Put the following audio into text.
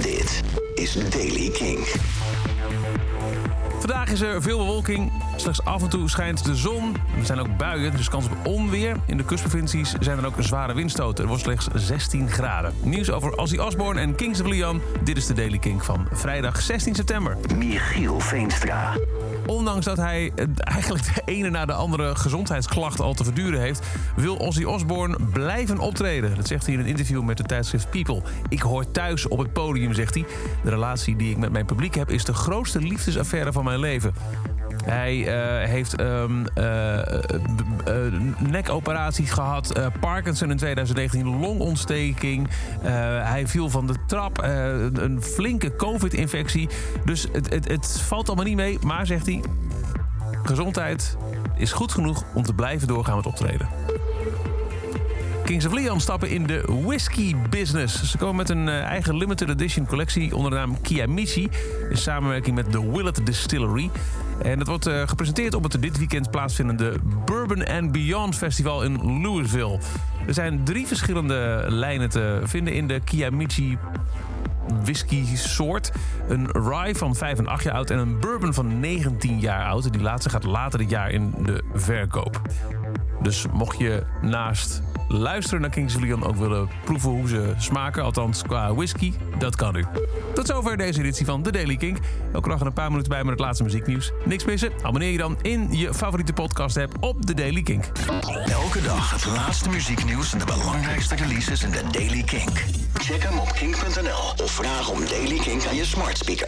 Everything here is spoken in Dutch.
Dit is Daily King. Vandaag is er veel bewolking. Slechts af en toe schijnt de zon. Er zijn ook buien, dus kans op onweer. In de kustprovincies zijn er ook zware windstoten. Er wordt slechts 16 graden. Nieuws over Ozzy Osbourne en Kings of Leon. Dit is de Daily King van vrijdag 16 september. Michiel Veenstra. Ondanks dat hij eh, eigenlijk de ene na de andere gezondheidsklacht al te verduren heeft... wil Ozzy Osbourne blijven optreden. Dat zegt hij in een interview met de tijdschrift People. Ik hoor thuis op het podium, zegt hij. De relatie die ik met mijn publiek heb... is de grootste liefdesaffaire van mijn leven. Hij uh, heeft um, uh, uh, nekoperaties gehad, Parkinson in 2019, longontsteking. hij viel van de trap, een flinke covid-infectie. Dus het, het, het valt allemaal niet mee. Maar, zegt hij, gezondheid is goed genoeg om te blijven doorgaan met optreden. Kings of Leon stappen in de whisky business. Ze komen met een eigen limited edition collectie onder de naam Kiamichi... in samenwerking met de Willet Distillery. En dat wordt uh, gepresenteerd op het dit weekend plaatsvindende Bourbon and Beyond Festival in Louisville. Er zijn drie verschillende lijnen te vinden in de Kiamichi whisky soort. Een rye van 5 en 8 jaar oud en een bourbon van 19 jaar oud. Die laatste gaat later dit jaar in de verkoop. Dus mocht je naast luisteren naar Kings Leon ook willen proeven hoe ze smaken, althans qua whisky, dat kan u. Tot zover deze editie van The Daily Kink. Elke dag een paar minuten bij met het laatste muzieknieuws. Niks missen? Abonneer je dan in je favoriete podcast app op The Daily Kink. Elke dag het laatste muzieknieuws en de belangrijkste releases in The Daily Kink. Check hem op kink.nl of vraag om Daily Kink aan je smart speaker.